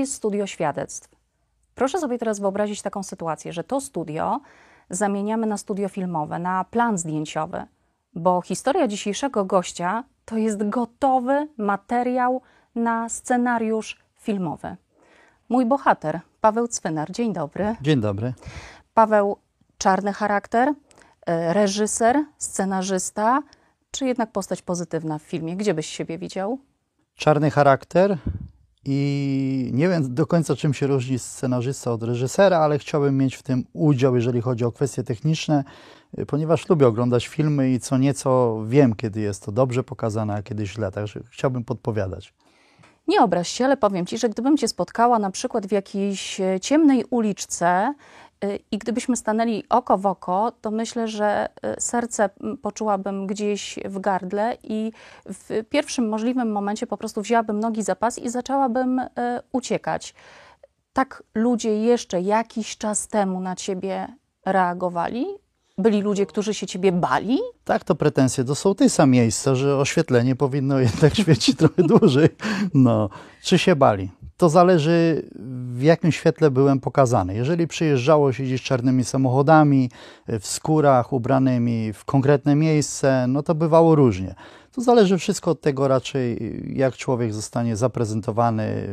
jest studio świadectw. Proszę sobie teraz wyobrazić taką sytuację, że to studio zamieniamy na studio filmowe, na plan zdjęciowy, bo historia dzisiejszego gościa to jest gotowy materiał na scenariusz filmowy. Mój bohater, Paweł Cwynar. Dzień dobry. Dzień dobry. Paweł, czarny charakter, e, reżyser, scenarzysta, czy jednak postać pozytywna w filmie? Gdzie byś siebie widział? Czarny charakter i nie wiem do końca czym się różni scenarzysta od reżysera, ale chciałbym mieć w tym udział, jeżeli chodzi o kwestie techniczne, ponieważ lubię oglądać filmy i co nieco wiem, kiedy jest to dobrze pokazane, a kiedy źle, także chciałbym podpowiadać. Nie obraź się, ale powiem Ci, że gdybym Cię spotkała na przykład w jakiejś e, ciemnej uliczce y, i gdybyśmy stanęli oko w oko, to myślę, że y, serce poczułabym gdzieś w gardle i w pierwszym możliwym momencie po prostu wzięłabym nogi za pas i zaczęłabym y, uciekać. Tak ludzie jeszcze jakiś czas temu na Ciebie reagowali? Byli ludzie, którzy się ciebie bali? Tak, to pretensje do sołtysa miejsca, że oświetlenie powinno jednak świecić trochę dłużej. No, czy się bali? To zależy, w jakim świetle byłem pokazany. Jeżeli przyjeżdżało się gdzieś czarnymi samochodami, w skórach ubranymi w konkretne miejsce, no to bywało różnie. To zależy wszystko od tego raczej, jak człowiek zostanie zaprezentowany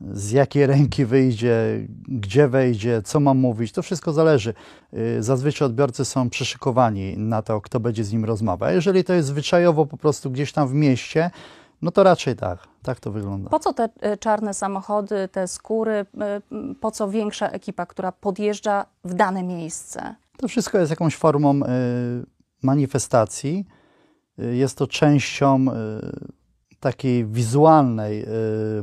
z jakiej ręki wyjdzie, gdzie wejdzie, co mam mówić, to wszystko zależy. Y, zazwyczaj odbiorcy są przyszykowani na to, kto będzie z nim rozmawiał. Jeżeli to jest zwyczajowo po prostu gdzieś tam w mieście, no to raczej tak, tak to wygląda. Po co te y, czarne samochody, te skóry, y, po co większa ekipa, która podjeżdża w dane miejsce? To wszystko jest jakąś formą manifestacji. Jest to częścią takiej wizualnej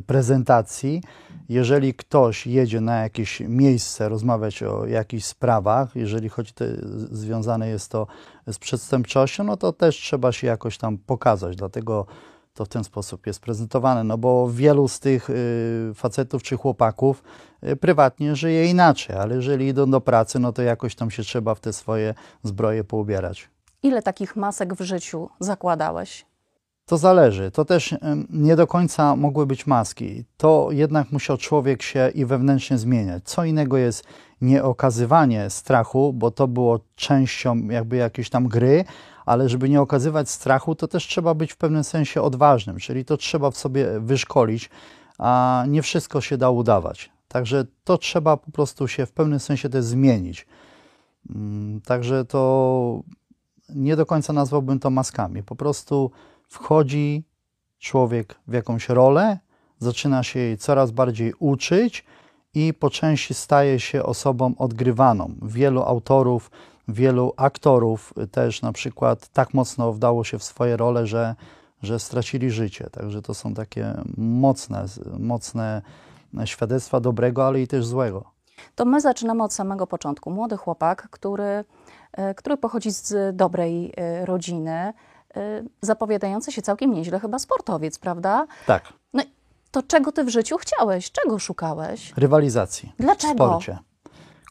prezentacji, jeżeli ktoś jedzie na jakieś miejsce rozmawiać o jakichś sprawach, jeżeli to, związane jest to z przestępczością, no to też trzeba się jakoś tam pokazać. Dlatego to w ten sposób jest prezentowane, no bo wielu z tych y, facetów czy chłopaków y, prywatnie żyje inaczej, ale jeżeli idą do pracy, no to jakoś tam się trzeba w te swoje zbroje poubierać. Ile takich masek w życiu zakładałeś? To zależy. To też nie do końca mogły być maski. To jednak musiał człowiek się i wewnętrznie zmieniać. Co innego jest nieokazywanie strachu, bo to było częścią jakby jakiejś tam gry, ale żeby nie okazywać strachu, to też trzeba być w pewnym sensie odważnym, czyli to trzeba w sobie wyszkolić, a nie wszystko się da udawać. Także to trzeba po prostu się w pewnym sensie też zmienić. Mm, także to nie do końca nazwałbym to maskami. Po prostu wchodzi człowiek w jakąś rolę, zaczyna się jej coraz bardziej uczyć i po części staje się osobą odgrywaną. Wielu autorów, wielu aktorów też na przykład tak mocno wdało się w swoje role, że, że stracili życie. Także to są takie mocne, mocne świadectwa dobrego, ale i też złego. To my zaczynamy od samego początku. Młody chłopak, który, e, który pochodzi z dobrej e, rodziny, zapowiadający się całkiem nieźle chyba sportowiec, prawda? Tak. No to czego ty w życiu chciałeś? Czego szukałeś? Rywalizacji. Dlaczego? W sporcie.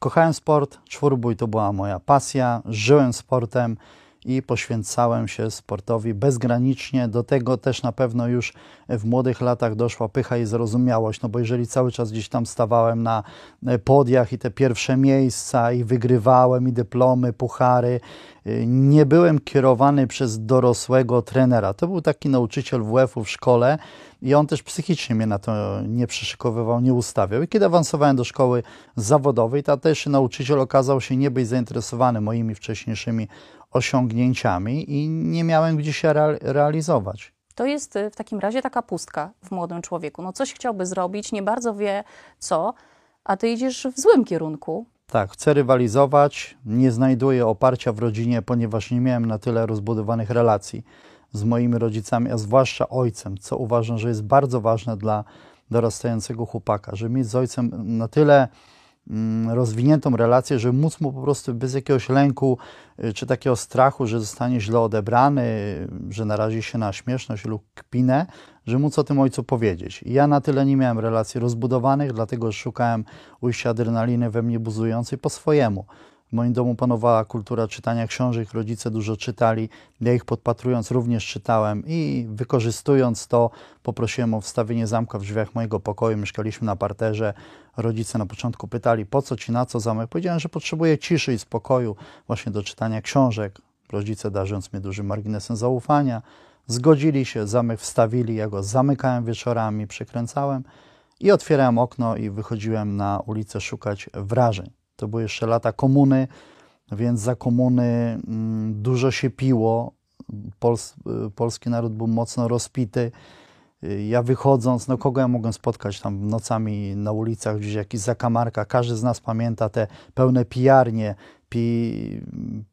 Kochałem sport, czwórbój to była moja pasja, żyłem sportem i poświęcałem się sportowi bezgranicznie. Do tego też na pewno już w młodych latach doszła pycha i zrozumiałość, no bo jeżeli cały czas gdzieś tam stawałem na podiach i te pierwsze miejsca i wygrywałem i dyplomy, puchary, nie byłem kierowany przez dorosłego trenera. To był taki nauczyciel WF-u w szkole i on też psychicznie mnie na to nie przyszykowywał, nie ustawiał. I kiedy awansowałem do szkoły zawodowej, to też nauczyciel okazał się nie być zainteresowany moimi wcześniejszymi osiągnięciami i nie miałem gdzie się realizować. To jest y, w takim razie taka pustka w młodym człowieku. No coś chciałby zrobić, nie bardzo wie co, a ty idziesz w złym kierunku. Tak, chcę rywalizować, nie znajduję oparcia w rodzinie, ponieważ nie miałem na tyle rozbudowanych relacji z moimi rodzicami, a zwłaszcza ojcem, co uważam, że jest bardzo ważne dla dorastającego chłopaka, żeby mieć z ojcem na tyle rozwiniętą relację, żeby móc mu po prostu bez jakiegoś lęku y, czy takiego strachu, że zostanie źle odebrany, że narazi się na śmieszność lub kpinę, że móc o tym ojcu powiedzieć. ja na tyle nie miałem relacji rozbudowanych, dlatego szukałem ujścia adrenaliny we mnie buzującej po swojemu. W moim domu panowała kultura czytania książek, rodzice dużo czytali. Ja ich podpatrując również czytałem i wykorzystując to poprosiłem o wstawienie zamka w drzwiach mojego pokoju. Mieszkaliśmy na parterze. Rodzice na początku pytali, po co ci, na co zamek? Powiedziałem, że potrzebuję ciszy i spokoju właśnie do czytania książek. Rodzice darząc mnie dużym marginesem zaufania, zgodzili się, zamek wstawili, ja go zamykałem wieczorami, przykręcałem i otwierałem okno i wychodziłem na ulicę szukać wrażeń. To były jeszcze lata komuny, więc za komuny mm, dużo się piło. Pols polski naród był mocno rozpity. Ja wychodząc, no kogo ja mogłem spotkać tam nocami na ulicach, gdzieś jakiś zakamarka. Każdy z nas pamięta te pełne pijarnie, pi,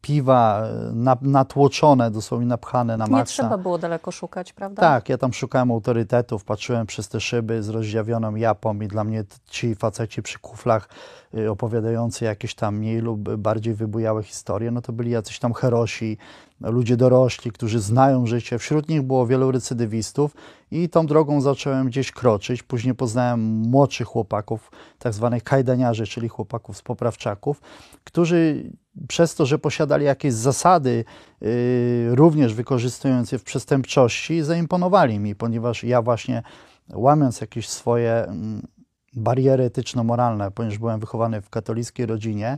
piwa na, natłoczone, dosłownie napchane na maksa. Nie trzeba było daleko szukać, prawda? Tak, ja tam szukałem autorytetów, patrzyłem przez te szyby z rozdziawioną japą i dla mnie ci faceci przy kuflach y, opowiadający jakieś tam mniej lub bardziej wybujałe historie, no to byli jacyś tam herosi, ludzie dorośli, którzy znają życie. Wśród nich było wielu recydywistów i tą drogą zacząłem gdzieś kroczyć. Później poznałem młodszych chłopaków, tak zwanych kajdaniarzy, czyli chłopaków z poprawczaków, którzy przez to, że posiadali jakieś zasady, yy, również wykorzystując je w przestępczości, zaimponowali mi, ponieważ ja właśnie łamiąc jakieś swoje mm, bariery etyczno-moralne, ponieważ byłem wychowany w katolickiej rodzinie,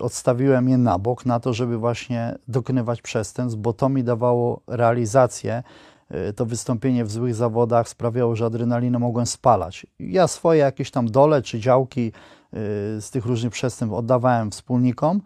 odstawiłem je na bok na to, żeby właśnie dokonywać przestępstw, bo to mi dawało realizację. Yy, to wystąpienie w złych zawodach sprawiało, że adrenalinę mogłem spalać. Ja swoje jakieś tam dole czy działki z tych różnych przestępstw oddawałem wspólnikom,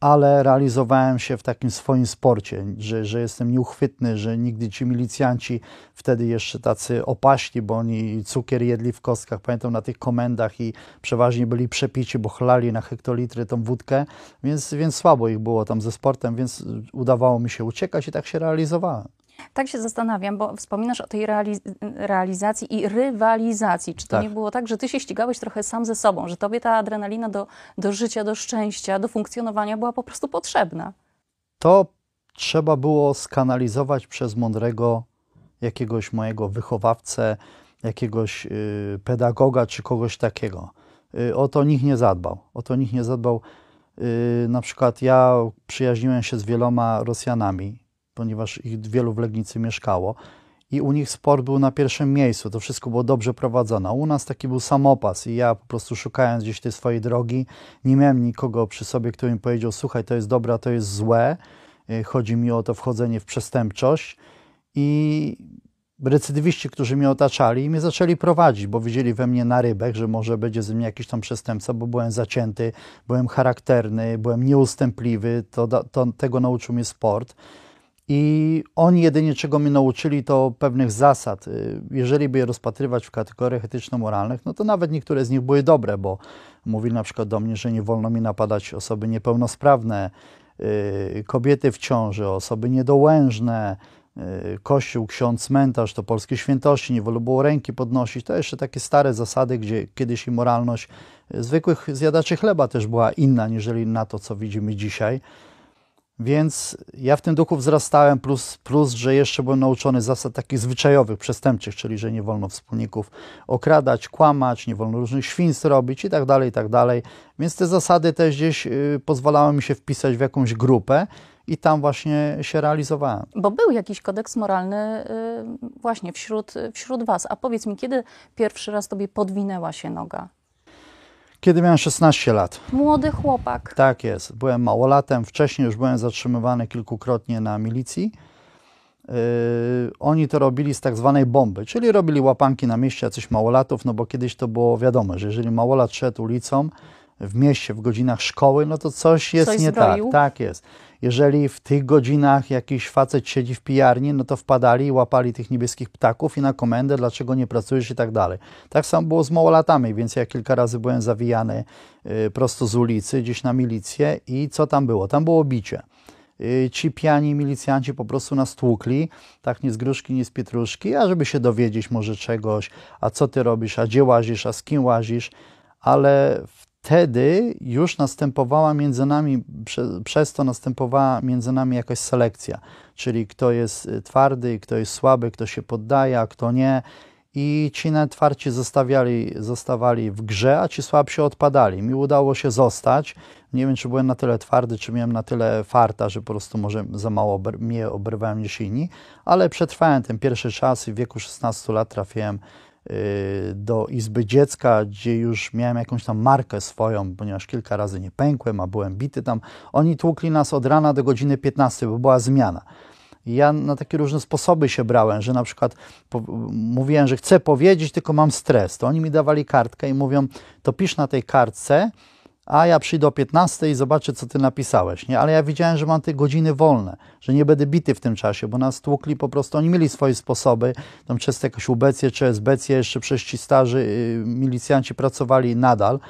ale realizowałem się w takim swoim sporcie, że, że jestem nieuchwytny, że nigdy ci milicjanci, wtedy jeszcze tacy opaśni, bo oni cukier jedli w kostkach, pamiętam na tych komendach i przeważnie byli przepici, bo chlali na hektolitry tą wódkę, więc, więc słabo ich było tam ze sportem, więc udawało mi się uciekać i tak się realizowałem. Tak się zastanawiam, bo wspominasz o tej realiz realizacji i rywalizacji. Czy to tak. nie było tak, że ty się ścigałeś trochę sam ze sobą, że tobie ta adrenalina do, do życia, do szczęścia, do funkcjonowania była po prostu potrzebna? To trzeba było skanalizować przez mądrego jakiegoś mojego wychowawcę, jakiegoś y, pedagoga czy kogoś takiego. Y, o to nikt nie zadbał. O to nikt nie zadbał. Y, na przykład ja przyjaźniłem się z wieloma Rosjanami ponieważ ich wielu w Legnicy mieszkało i u nich sport był na pierwszym miejscu, to wszystko było dobrze prowadzone. U nas taki był samopas i ja po prostu szukając gdzieś tej swojej drogi, nie miałem nikogo przy sobie, który mi powiedział, słuchaj, to jest dobre, to jest złe. Y, chodzi mi o to wchodzenie w przestępczość i recydywiści, którzy mnie otaczali, mnie zaczęli prowadzić, bo widzieli we mnie na rybek, że może będzie ze mnie jakiś tam przestępca, bo byłem zacięty, byłem charakterny, byłem nieustępliwy, to, to tego nauczył mnie sport. I oni jedynie czego mnie nauczyli, to pewnych zasad. Y, jeżeli by je rozpatrywać w kategoriach etyczno-moralnych, no to nawet niektóre z nich były dobre, bo mówili na przykład do mnie, że nie wolno mi napadać osoby niepełnosprawne, y, kobiety w ciąży, osoby niedołężne, y, kościół, ksiądz, cmentarz, to polskie świętości, nie wolno było ręki podnosić. To jeszcze takie stare zasady, gdzie kiedyś i moralność zwykłych zjadaczy chleba też była inna, niżeli na to, co widzimy dzisiaj. Więc ja w tym duchu wzrastałem, plus, plus, że jeszcze byłem nauczony zasad takich zwyczajowych, przestępczych, czyli że nie wolno wspólników okradać, kłamać, nie wolno różnych świństw robić i tak dalej, i tak dalej. Więc te zasady też gdzieś y, pozwalały mi się wpisać w jakąś grupę i tam właśnie się realizowałem. Bo był jakiś kodeks moralny y, właśnie wśród, wśród Was. A powiedz mi, kiedy pierwszy raz Tobie podwinęła się noga? Kiedy miałem 16 lat. Młody chłopak. Tak jest. Byłem małolatem. Wcześniej już byłem zatrzymywany kilkukrotnie na milicji. Yy, oni to robili z tak zwanej bomby, czyli robili łapanki na mieście jacychś małolatów, no bo kiedyś to było wiadomo, że jeżeli małolat szedł ulicą w mieście w godzinach szkoły, no to coś jest coś nie zbroił. tak. Tak jest jeżeli w tych godzinach jakiś facet siedzi w pijarni, no to wpadali i łapali tych niebieskich ptaków i na komendę, dlaczego nie pracujesz i tak dalej. Tak samo było z małolatami, więc ja kilka razy byłem zawijany y, prosto z ulicy, gdzieś na milicję i co tam było? Tam było bicie. Y, ci pijani milicjanci po prostu nas tłukli, tak nie z gruszki, nie z pietruszki, a żeby się dowiedzieć może czegoś, a co ty robisz, a gdzie łazisz, a z kim łazisz, ale w wtedy już następowała między nami, prze, przez to następowała między nami jakaś selekcja, czyli kto jest y, twardy, kto jest słaby, kto się poddaje, a kto nie. i ci najtwarci zostawiali, zostawali w grze, a ci słabsi odpadali. Mi udało się zostać. Nie wiem, czy byłem na tyle twardy, czy miałem na tyle farta, że po prostu może za mało obr mnie obrywałem niż inni, ale przetrwałem ten pierwszy czas i w wieku 16 lat trafiłem do Izby Dziecka, gdzie już miałem jakąś tam markę swoją, ponieważ kilka razy nie pękłem, a byłem bity tam. Oni tłukli nas od rana do godziny 15, bo była zmiana. I ja na takie różne sposoby się brałem, że na przykład mówiłem, że chcę powiedzieć, tylko mam stres. To oni mi dawali kartkę i mówią, to pisz na tej kartce, a ja przyjdę o 15 i zobaczę, co ty napisałeś. Nie? Ale ja widziałem, że mam te godziny wolne, że nie będę bity w tym czasie, bo nas tłukli po prostu, oni mieli swoje sposoby, tam często jakieś ubecje czy esbecje, jeszcze przez ci starzy y, milicjanci pracowali nadal,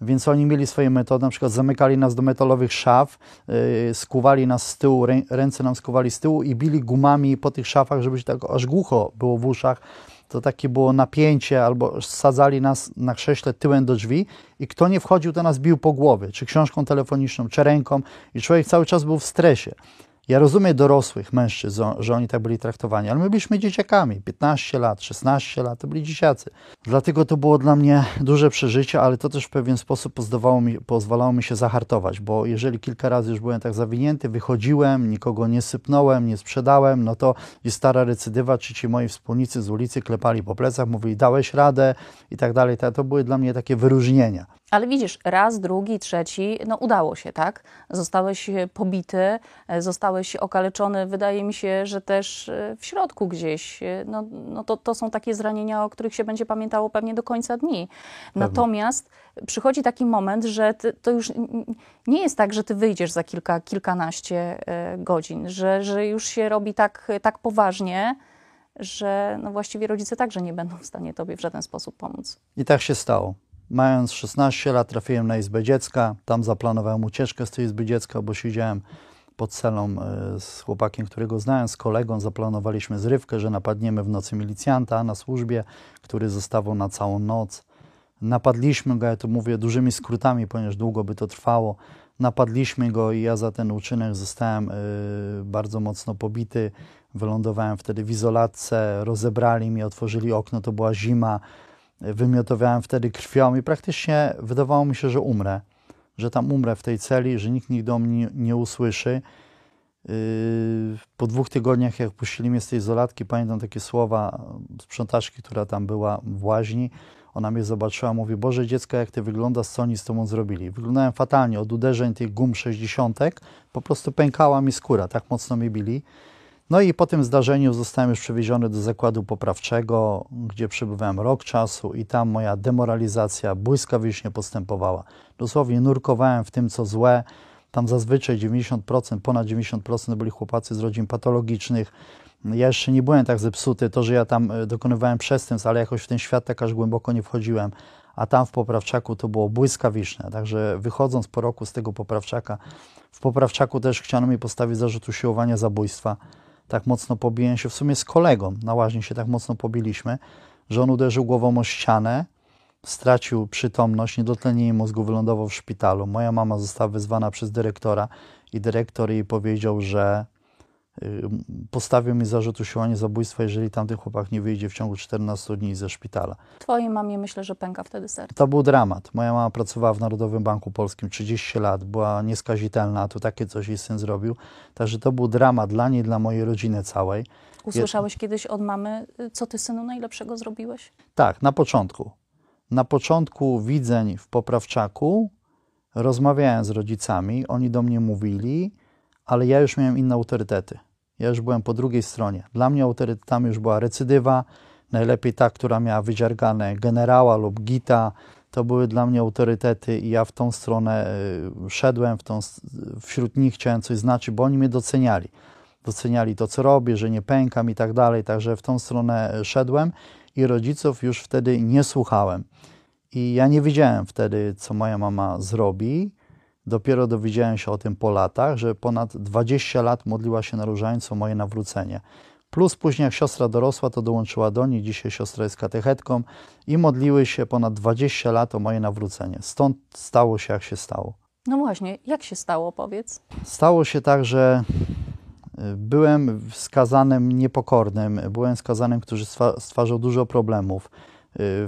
więc oni mieli swoje metody, na przykład zamykali nas do metalowych szaf, yy, skuwali nas z tyłu, rę, ręce nam skuwali z tyłu i bili gumami po tych szafach, żeby się tak aż głucho było w uszach. To takie było napięcie, albo sadzali nas na krześle tyłem do drzwi i kto nie wchodził, to nas bił po głowie, czy książką telefoniczną, czy ręką i człowiek cały czas był w stresie. Ja rozumiem dorosłych mężczyzn, że oni tak byli traktowani, ale my byliśmy dzieciakami, 15 lat, 16 lat, to byli dzieciacy. Dlatego to było dla mnie duże przeżycie, ale to też w pewien sposób pozwalało mi, pozwalało mi się zahartować, bo jeżeli kilka razy już byłem tak zawinięty, wychodziłem, nikogo nie sypnąłem, nie sprzedałem, no to jest stara recydywa, czy ci moi wspólnicy z ulicy klepali po plecach, mówili dałeś radę i tak dalej. To były dla mnie takie wyróżnienia. Ale widzisz, raz, drugi, trzeci, no udało się, tak? Zostałeś e, pobity, e, zostałeś okaleczony, wydaje mi się, że też e, w środku gdzieś. No, no to, to są takie zranienia, o których się będzie pamiętało pewnie do końca dni. Pewnie. Natomiast przychodzi taki moment, że ty, to już nie jest tak, że ty wyjdziesz za kilka, kilkanaście godzin, że, że już się robi tak, tak poważnie, że no właściwie rodzice także nie będą w stanie tobie w żaden sposób pomóc. I tak się stało. Mając 16 lat trafiłem na Izbę Dziecka. Tam zaplanowałem ucieczkę z tej Izby Dziecka, bo siedziałem pod celą e, z chłopakiem, którego znałem, z kolegą. Zaplanowaliśmy zrywkę, że napadniemy w nocy milicjanta na służbie, który zostawał na całą noc. Napadliśmy go, ja to mówię dużymi skrótami, ponieważ długo by to trwało. Napadliśmy go i ja za ten uczynek zostałem y, bardzo mocno pobity. Wylądowałem wtedy w izolatce, rozebrali mi, otworzyli okno, to była zima wymiotowałem wtedy krwią i praktycznie wydawało mi się, że umrę, że tam umrę w tej celi, że nikt nigdy o mnie nie usłyszy. Yy, po dwóch tygodniach, jak puścili mnie z tej izolatki, pamiętam takie słowa sprzątaczki, która tam była w łaźni. Ona mnie zobaczyła, mówi, Boże dziecko, jak ty wyglądasz, co oni z tobą zrobili? Wyglądałem fatalnie, od uderzeń tych gum 60 po prostu pękała mi skóra, tak mocno mnie bili. No i po tym zdarzeniu zostałem już przewieziony do zakładu poprawczego, gdzie przebywałem rok czasu i tam moja demoralizacja błyskawicznie postępowała. Dosłownie nurkowałem w tym, co złe. Tam zazwyczaj 90%, ponad 90% byli chłopacy z rodzin patologicznych. Ja jeszcze nie byłem tak zepsuty, to, że ja tam e, dokonywałem przestępstw, ale jakoś w ten świat tak aż głęboko nie wchodziłem. A tam w poprawczaku to było błyskawiczne. Także wychodząc po roku z tego poprawczaka, w poprawczaku też chciano mi postawić zarzut usiłowania zabójstwa tak mocno pobiłem się w sumie z kolegą, na łaźni się tak mocno pobiliśmy, że on uderzył głową o ścianę, stracił przytomność, niedotlenienie mózgu, wylądował w szpitalu. Moja mama została wezwana przez dyrektora i dyrektor jej powiedział, że Y, postawił mi zarzut usiłowania zabójstwa, jeżeli tamten chłopak nie wyjdzie w ciągu 14 dni ze szpitala. Twojej mamie myślę, że pęka wtedy serce. To był dramat. Moja mama pracowała w Narodowym Banku Polskim 30 lat, była nieskazitelna, a tu takie coś jej syn zrobił. Także to był dramat dla niej, dla mojej rodziny całej. Usłyszałeś Je... kiedyś od mamy, y, co ty synu najlepszego zrobiłeś? Tak, na początku. Na początku widzeń w Poprawczaku rozmawiałem z rodzicami, oni do mnie mówili, ale ja już miałem inne autorytety. Ja już byłem po drugiej stronie. Dla mnie autorytetami już była recydywa, najlepiej ta, która miała wydziargane generała lub gita. To były dla mnie autorytety i ja w tą stronę e, szedłem, w tą, wśród nich chciałem coś znaczyć, bo oni mnie doceniali. Doceniali to, co robię, że nie pękam i tak dalej, także w tą stronę e, szedłem i rodziców już wtedy nie słuchałem. I ja nie wiedziałem wtedy, co moja mama zrobi, Dopiero dowiedziałem się o tym po latach, że ponad 20 lat modliła się na różańcu moje nawrócenie. Plus później jak siostra dorosła, to dołączyła do niej, dzisiaj siostra jest katechetką i modliły się ponad 20 lat o moje nawrócenie. Stąd stało się jak się stało. No właśnie, jak się stało, powiedz? Stało się tak, że yy, Byłem skazanym niepokornym, byłem skazanym, który stwarzał dużo problemów.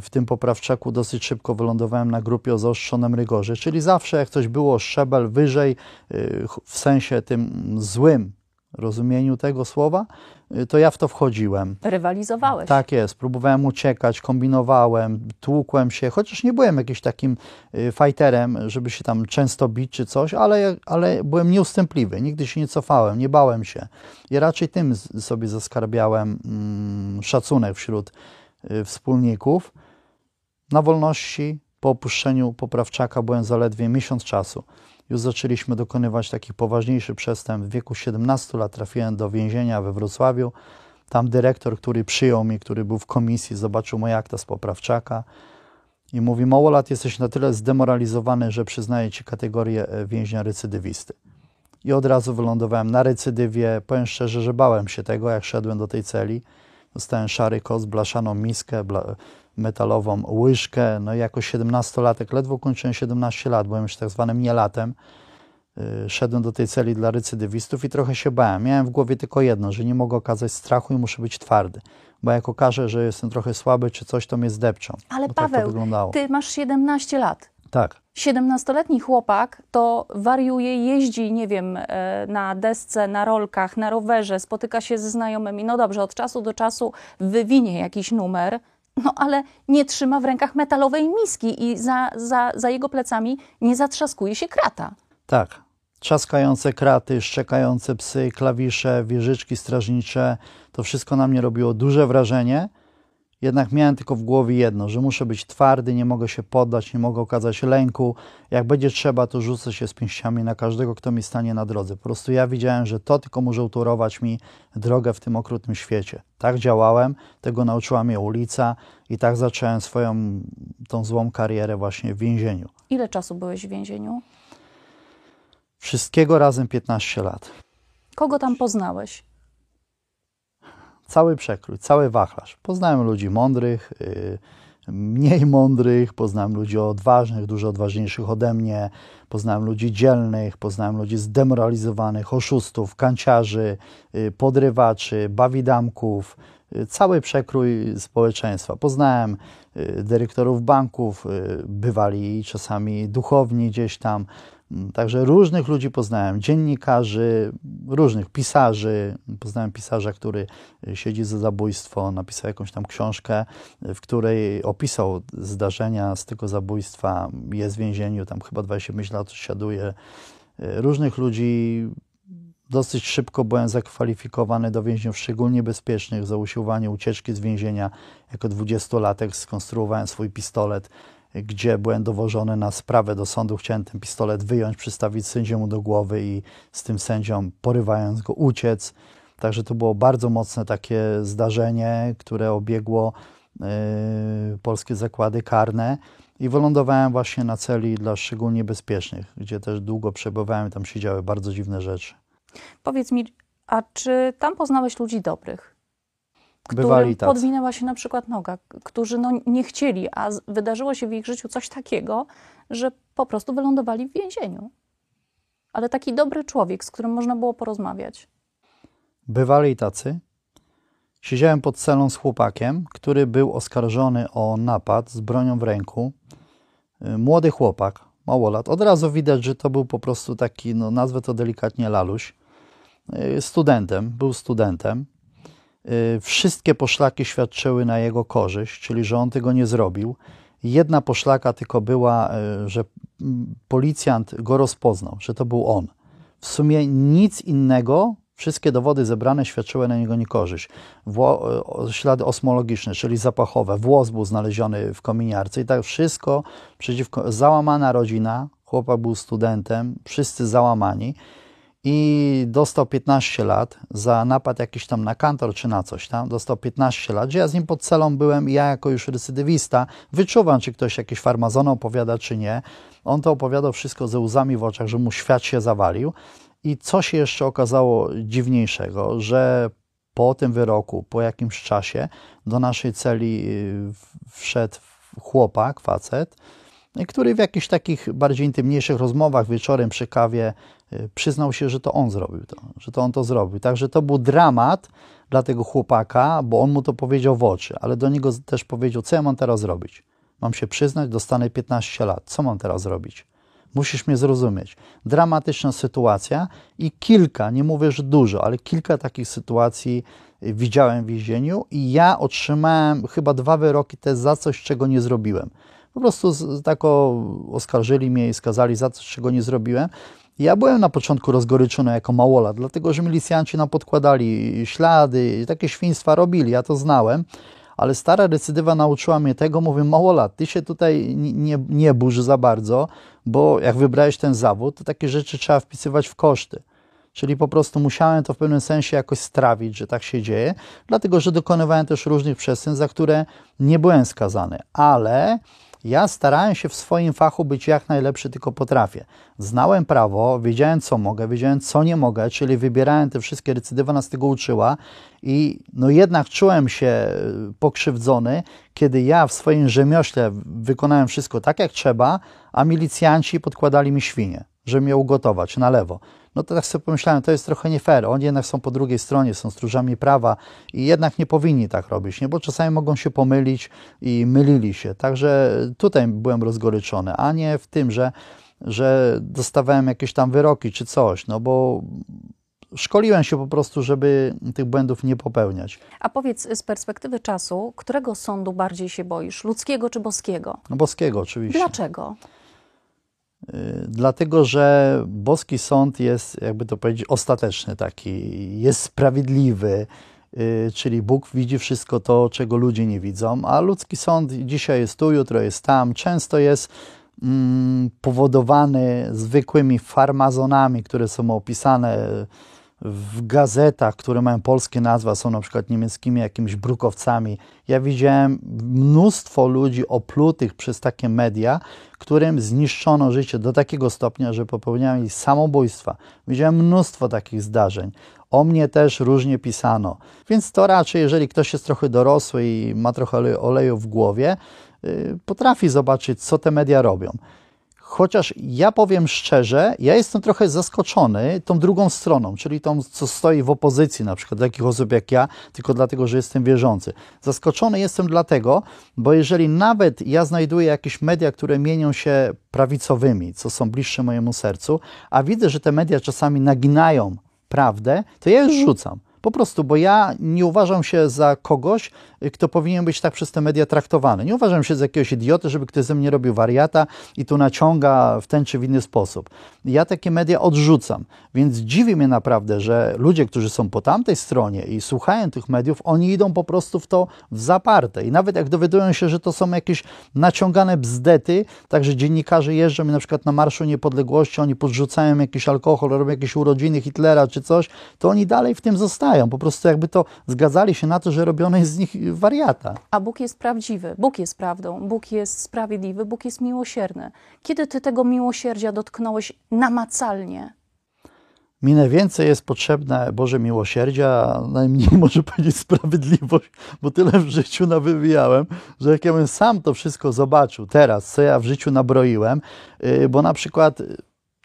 W tym poprawczaku dosyć szybko wylądowałem na grupie o zaostrzonym rygorze, czyli zawsze jak coś było szczebel wyżej, w sensie tym złym rozumieniu tego słowa, to ja w to wchodziłem. Rywalizowałeś. Tak jest, próbowałem uciekać, kombinowałem, tłukłem się, chociaż nie byłem jakimś takim y, fighterem, żeby się tam często bić czy coś, ale, ale byłem nieustępliwy, nigdy się nie cofałem, nie bałem się. I raczej tym sobie zaskarbiałem mm, szacunek wśród y, wspólników. Na wolności po opuszczeniu poprawczaka byłem zaledwie miesiąc czasu już zaczęliśmy dokonywać takich poważniejszych przestępstw. W wieku 17 lat trafiłem do więzienia we Wrocławiu. Tam dyrektor, który przyjął mnie, który był w komisji, zobaczył moje akta z poprawczaka i mówi: Małolat, jesteś na tyle zdemoralizowany, że przyznaję ci kategorię e, więźnia recydywisty. I od razu wylądowałem na recydywie. Powiem szczerze, że bałem się tego, jak szedłem do tej celi. Dostałem szary koc, blaszaną miskę, bla metalową łyżkę. No i jako 17-latek, ledwo kończyłem 17 lat, byłem już tak zwanym nielatem. Y, szedłem do tej celi dla recydywistów i trochę się bałem. Miałem w głowie tylko jedno, że nie mogę okazać strachu i muszę być twardy. Bo jak okażę, że jestem trochę słaby czy coś, to mnie zdepczą. Ale Paweł, tak ty masz 17 lat. Tak. 17-letni chłopak to wariuje, jeździ, nie wiem, e, na desce, na rolkach, na rowerze, spotyka się ze znajomymi. No dobrze, od czasu do czasu wywinie jakiś numer, no ale nie trzyma w rękach metalowej miski i za, za, za jego plecami nie zatrzaskuje się krata. Tak. Trzaskające kraty, szczekające psy, klawisze, wieżyczki strażnicze, to wszystko na mnie robiło duże wrażenie. Jednak miałem tylko w głowie jedno, że muszę być twardy, nie mogę się poddać, nie mogę okazać lęku. Jak będzie trzeba, to rzucę się z pięściami na każdego, kto mi stanie na drodze. Po prostu ja widziałem, że to tylko może utorować mi drogę w tym okrutnym świecie. Tak działałem, tego nauczyła mnie ulica i tak zacząłem swoją tą złą karierę właśnie w więzieniu. Ile czasu byłeś w więzieniu? Wszystkiego razem 15 lat. Kogo tam poznałeś? Cały przekrój, cały wachlarz. Poznałem ludzi mądrych, y, mniej mądrych, poznałem ludzi odważnych, dużo odważniejszych ode mnie, poznałem ludzi dzielnych, poznałem ludzi zdemoralizowanych, oszustów, kanciarzy, y, podrywaczy, bawidamków, y, cały przekrój społeczeństwa. Poznałem dyrektorów banków, bywali czasami duchowni gdzieś tam, także różnych ludzi poznałem, dziennikarzy, różnych pisarzy. Poznałem pisarza, który y, siedzi za zabójstwo, napisał jakąś tam książkę, y, w której opisał zdarzenia z tego zabójstwa. Jest w więzieniu, tam chyba 25 lat siaduje. Y, różnych ludzi dosyć szybko byłem zakwalifikowany do więźniów szczególnie bezpiecznych za usiłowanie ucieczki z więzienia. Jako dwudziestolatek skonstruowałem swój pistolet gdzie byłem dowożony na sprawę do sądu, chciałem ten pistolet wyjąć, przystawić sędziemu do głowy i z tym sędzią, porywając go, uciec. Także to było bardzo mocne takie zdarzenie, które obiegło yy, polskie zakłady karne i wylądowałem właśnie na celi dla szczególnie bezpiecznych, gdzie też długo przebywałem, tam się działy bardzo dziwne rzeczy. Powiedz mi, a czy tam poznałeś ludzi dobrych? Którym podwinęła się na przykład noga, którzy no nie chcieli, a wydarzyło się w ich życiu coś takiego, że po prostu wylądowali w więzieniu. Ale taki dobry człowiek, z którym można było porozmawiać. Bywali tacy. Siedziałem pod celą z chłopakiem, który był oskarżony o napad z bronią w ręku. Y, młody chłopak, mało lat. Od razu widać, że to był po prostu taki, no nazwę to delikatnie laluś. Y, studentem, był studentem. Y, wszystkie poszlaki świadczyły na jego korzyść, czyli że on tego nie zrobił. Jedna poszlaka tylko była, y, że policjant go rozpoznał, że to był on. W sumie nic innego, wszystkie dowody zebrane świadczyły na niego niekorzyść. Wło, ślady osmologiczne, czyli zapachowe, włos był znaleziony w kominiarce i tak wszystko przeciwko, załamana rodzina, chłopak był studentem, wszyscy załamani i dostał 15 lat za napad jakiś tam na kantor czy na coś tam. Dostał 15 lat, gdzie ja z nim pod celą byłem i ja jako już recydywista wyczuwam, czy ktoś jakieś farmazony opowiada, czy nie. On to opowiadał wszystko ze łzami w oczach, że mu świat się zawalił. I co się jeszcze okazało dziwniejszego, że po tym wyroku, po jakimś czasie do naszej celi y, wszedł chłopak, facet, który w jakichś takich bardziej intymniejszych rozmowach wieczorem przy kawie y, przyznał się, że to on zrobił to, że to on to zrobił. Także to był dramat dla tego chłopaka, bo on mu to powiedział w oczy, ale do niego też powiedział, co ja mam teraz zrobić? Mam się przyznać, dostanę 15 lat. Co mam teraz zrobić? Musisz mnie zrozumieć. Dramatyczna sytuacja i kilka, nie mówię, że dużo, ale kilka takich sytuacji widziałem w więzieniu i ja otrzymałem chyba dwa wyroki też za coś, czego nie zrobiłem. Po prostu tak oskarżyli mnie i skazali za coś, czego nie zrobiłem. Ja byłem na początku rozgoryczony jako małolat, dlatego że milicjanci nam podkładali ślady, takie świństwa robili, ja to znałem, ale stara recydywa nauczyła mnie tego, mówię, małolat, ty się tutaj nie, nie burz za bardzo, bo jak wybrałeś ten zawód, to takie rzeczy trzeba wpisywać w koszty. Czyli po prostu musiałem to w pewnym sensie jakoś strawić, że tak się dzieje, dlatego że dokonywałem też różnych przestępstw, za które nie byłem skazany. Ale ja starałem się w swoim fachu być jak najlepszy, tylko potrafię. Znałem prawo, wiedziałem co mogę, wiedziałem co nie mogę, czyli wybierałem te wszystkie recydywa, nas tego uczyła i no jednak czułem się e, pokrzywdzony, kiedy ja w swoim rzemiośle wykonałem wszystko tak jak trzeba, a milicjanci podkładali mi świnie, żeby mnie ugotować na lewo no to tak sobie pomyślałem, to jest trochę nie fair. Oni jednak są po drugiej stronie, są stróżami prawa i jednak nie powinni tak robić, nie? bo czasami mogą się pomylić i mylili się. Także tutaj byłem rozgoryczony, a nie w tym, że, że dostawałem jakieś tam wyroki czy coś, no bo szkoliłem się po prostu, żeby tych błędów nie popełniać. A powiedz z perspektywy czasu, którego sądu bardziej się boisz, ludzkiego czy boskiego? No boskiego oczywiście. Dlaczego? Y, dlatego, że boski sąd jest, jakby to powiedzieć, ostateczny taki, jest sprawiedliwy, y, czyli Bóg widzi wszystko to, czego ludzie nie widzą, a ludzki sąd dzisiaj jest tu, jutro jest tam, często jest mm, powodowany zwykłymi farmazonami, które są opisane w gazetach, które mają polskie nazwy, są na przykład niemieckimi jakimiś brukowcami. Ja widziałem mnóstwo ludzi oplutych przez takie media, którym zniszczono życie do takiego stopnia, że popełniali samobójstwa. Widziałem mnóstwo takich zdarzeń. O mnie też różnie pisano. Więc to raczej, jeżeli ktoś jest trochę dorosły i ma trochę oleju w głowie, y, potrafi zobaczyć, co te media robią. Chociaż ja powiem szczerze, ja jestem trochę zaskoczony tą drugą stroną, czyli tą, co stoi w opozycji, na przykład takich osób jak ja, tylko dlatego, że jestem wierzący. Zaskoczony jestem dlatego, bo jeżeli nawet ja znajduję jakieś media, które mienią się prawicowymi, co są bliższe mojemu sercu, a widzę, że te media czasami naginają prawdę, to ja już rzucam. Po prostu, bo ja nie uważam się za kogoś, kto powinien być tak przez te media traktowany. Nie uważam się za jakiegoś idioty, żeby ktoś ze mnie robił wariata i tu naciąga w ten czy w inny sposób. Ja takie media odrzucam, więc dziwi mnie naprawdę, że ludzie, którzy są po tamtej stronie i słuchają tych mediów, oni idą po prostu w to w zaparte. I nawet jak dowiadują się, że to są jakieś naciągane bzdety, także dziennikarze jeżdżą i na przykład na Marszu Niepodległości, oni podrzucają jakiś alkohol, robią jakieś urodziny Hitlera czy coś, to oni dalej w tym zostają. Po prostu jakby to zgadzali się na to, że robione jest z nich wariata. A Bóg jest prawdziwy, Bóg jest prawdą, Bóg jest sprawiedliwy, Bóg jest miłosierny. Kiedy ty tego miłosierdzia dotknąłeś namacalnie? Mi najwięcej jest potrzebne Boże miłosierdzia, najmniej może powiedzieć sprawiedliwość, bo tyle w życiu nawywijałem, że jak ja bym sam to wszystko zobaczył teraz, co ja w życiu nabroiłem, y, bo na przykład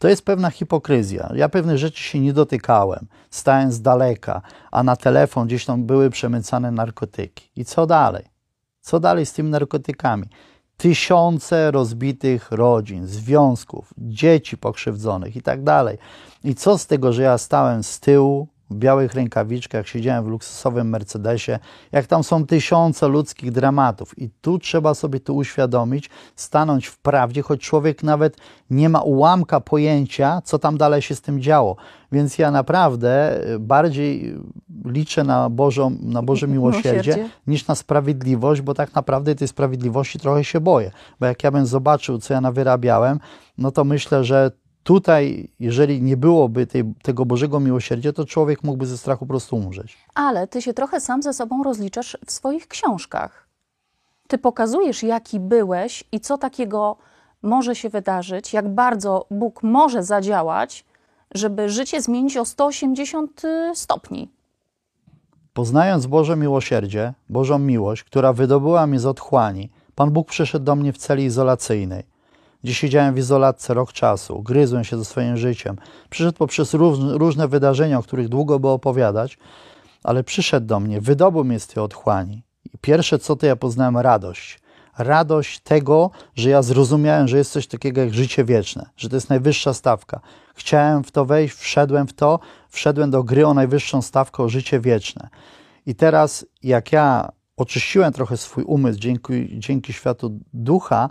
to jest pewna hipokryzja. Ja pewnych rzeczy się nie dotykałem, stałem z daleka, a na telefon gdzieś tam były przemycane narkotyki. I co dalej? Co dalej z tymi narkotykami? Tysiące rozbitych rodzin, związków, dzieci pokrzywdzonych i tak dalej. I co z tego, że ja stałem z tyłu, białych rękawiczkach, siedziałem w luksusowym Mercedesie, jak tam są tysiące ludzkich dramatów. I tu trzeba sobie to uświadomić, stanąć w prawdzie, choć człowiek nawet nie ma ułamka pojęcia, co tam dalej się z tym działo. Więc ja naprawdę bardziej liczę na, Bożą, na Boże miłosierdzie, miłosierdzie niż na sprawiedliwość, bo tak naprawdę tej sprawiedliwości trochę się boję. Bo jak ja bym zobaczył, co ja nawyrabiałem, no to myślę, że Tutaj, jeżeli nie byłoby tej, tego Bożego miłosierdzia, to człowiek mógłby ze strachu po prostu umrzeć. Ale ty się trochę sam ze sobą rozliczasz w swoich książkach. Ty pokazujesz, jaki byłeś i co takiego może się wydarzyć, jak bardzo Bóg może zadziałać, żeby życie zmienić o 180 y, stopni. Poznając Boże miłosierdzie, Bożą miłość, która wydobyła mnie z otchłani, Pan Bóg przyszedł do mnie w celi izolacyjnej gdzie siedziałem w izolatce rok czasu, gryzłem się ze swoim życiem. Przyszedł poprzez różne wydarzenia, o których długo by opowiadać, ale przyszedł do mnie, wydobył mnie z tej otchłani. I pierwsze co to ja poznałem radość. Radość tego, że ja zrozumiałem, że jest coś takiego jak życie wieczne, że to jest najwyższa stawka. Chciałem w to wejść, wszedłem w to, wszedłem do gry o najwyższą stawkę, o życie wieczne. I teraz, jak ja oczyściłem trochę swój umysł dzięki, dzięki światu Ducha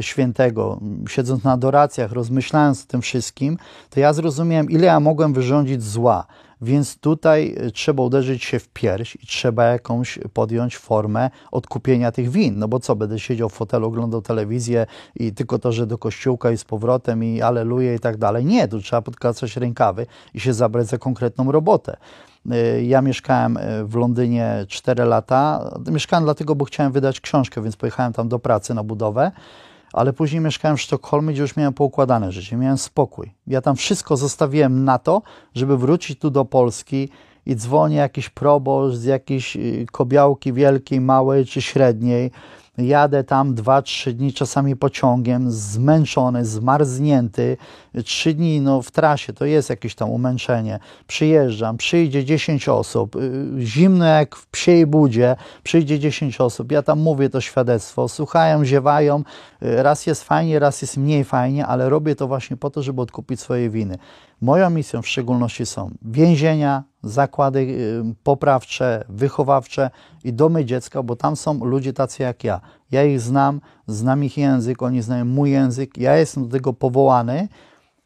Świętego, siedząc na adoracjach, rozmyślając o tym wszystkim, to ja zrozumiałem, ile ja mogłem wyrządzić zła. Więc tutaj e, trzeba uderzyć się w pierś i trzeba jakąś podjąć formę odkupienia tych win. No bo co, będę siedział w fotelu, oglądał telewizję i tylko to, że do kościółka i z powrotem i aleluję i tak dalej. Nie, tu trzeba podkładać rękawy i się zabrać za konkretną robotę. E, ja mieszkałem e, w Londynie 4 lata. Mieszkałem dlatego, bo chciałem wydać książkę, więc pojechałem tam do pracy na budowę ale później mieszkałem w Sztokholmie, gdzie już miałem poukładane życie, miałem spokój. Ja tam wszystko zostawiłem na to, żeby wrócić tu do Polski i dzwonię jakiś proboszcz z jakiejś y, kobiałki wielkiej, małej czy średniej, Jadę tam dwa, trzy dni czasami pociągiem, zmęczony, zmarznięty. Trzy dni no, w trasie to jest jakieś tam umęczenie. Przyjeżdżam, przyjdzie 10 osób, y, zimno jak w psiej budzie, przyjdzie 10 osób. Ja tam mówię to świadectwo, słuchają, ziewają. Y, raz jest fajnie, raz jest mniej fajnie, ale robię to właśnie po to, żeby odkupić swoje winy. Moją misją w szczególności są więzienia, zakłady y, poprawcze, wychowawcze i domy dziecka, bo tam są ludzie tacy jak ja. Ja ich znam, znam ich język, oni znają mój język, ja jestem do tego powołany,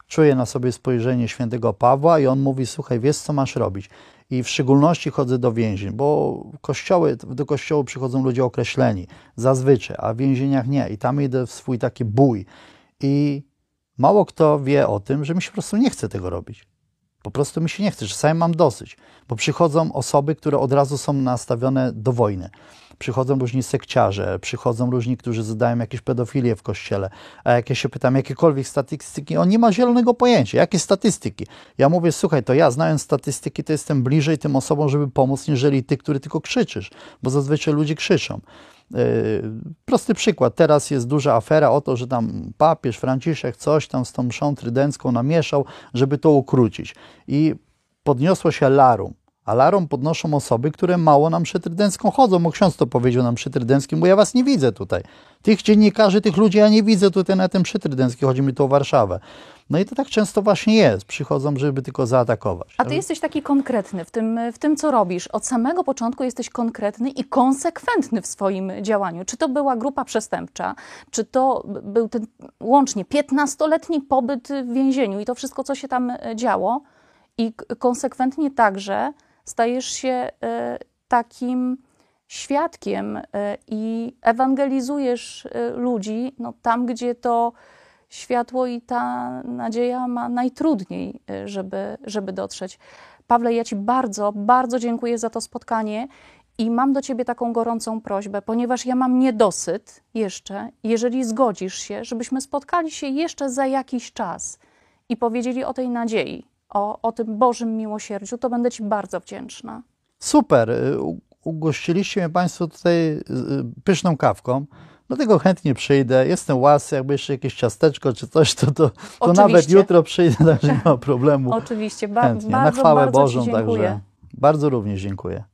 czuję na sobie spojrzenie świętego Pawła i on mówi, słuchaj, wiesz co masz robić. I w szczególności chodzę do więzień, bo kościoły, do kościołu przychodzą ludzie określeni, zazwyczaj, a w więzieniach nie. I tam idę w swój taki bój. I mało kto wie o tym, że mi się po prostu nie chce tego robić. Po prostu mi się nie chce, czasami mam dosyć, bo przychodzą osoby, które od razu są nastawione do wojny. Przychodzą różni sekciarze, przychodzą różni, którzy zadają jakieś pedofilię w kościele. A jak ja się pytam, jakiekolwiek statystyki, on nie ma zielonego pojęcia. Jakie statystyki? Ja mówię, słuchaj, to ja znając statystyki, to jestem bliżej tym osobom, żeby pomóc, niżeli ty, który tylko krzyczysz, bo zazwyczaj ludzie krzyczą. E, prosty przykład. Teraz jest duża afera o to, że tam papież Franciszek coś tam z tą mszą trydencką namieszał, żeby to ukrócić. I podniosło się larum. Alarm podnoszą osoby, które mało nam trydencką chodzą. Bo ksiądz to powiedział nam trydenckim, bo ja was nie widzę tutaj. Tych dziennikarzy, tych ludzi ja nie widzę tutaj na tym trydenckiej. Chodzi mi tu o Warszawę. No i to tak często właśnie jest. Przychodzą, żeby tylko zaatakować. A ty jesteś taki konkretny w tym, w tym, co robisz. Od samego początku jesteś konkretny i konsekwentny w swoim działaniu. Czy to była grupa przestępcza, czy to był ten łącznie 15-letni pobyt w więzieniu i to wszystko, co się tam działo. I konsekwentnie także stajesz się e, takim świadkiem e, i ewangelizujesz e, ludzi no, tam, gdzie to światło i ta nadzieja ma najtrudniej, żeby, żeby dotrzeć. Pawle, ja Ci bardzo, bardzo dziękuję za to spotkanie i mam do Ciebie taką gorącą prośbę, ponieważ ja mam niedosyt jeszcze, jeżeli zgodzisz się, żebyśmy spotkali się jeszcze za jakiś czas i powiedzieli o tej nadziei, o, o tym Bożym miłosierdziu, to będę Ci bardzo wdzięczna. Super. Y, ugościliście mnie Państwo tutaj y, pyszną kawką. Dlatego chętnie przyjdę. Jestem łasy, jakby jeszcze jakieś ciasteczko czy coś, to, to, to nawet jutro przyjdę, także nie ma problemu. Oczywiście, ba chętnie. bardzo, Na chwałę bardzo Bożą, także bardzo również dziękuję.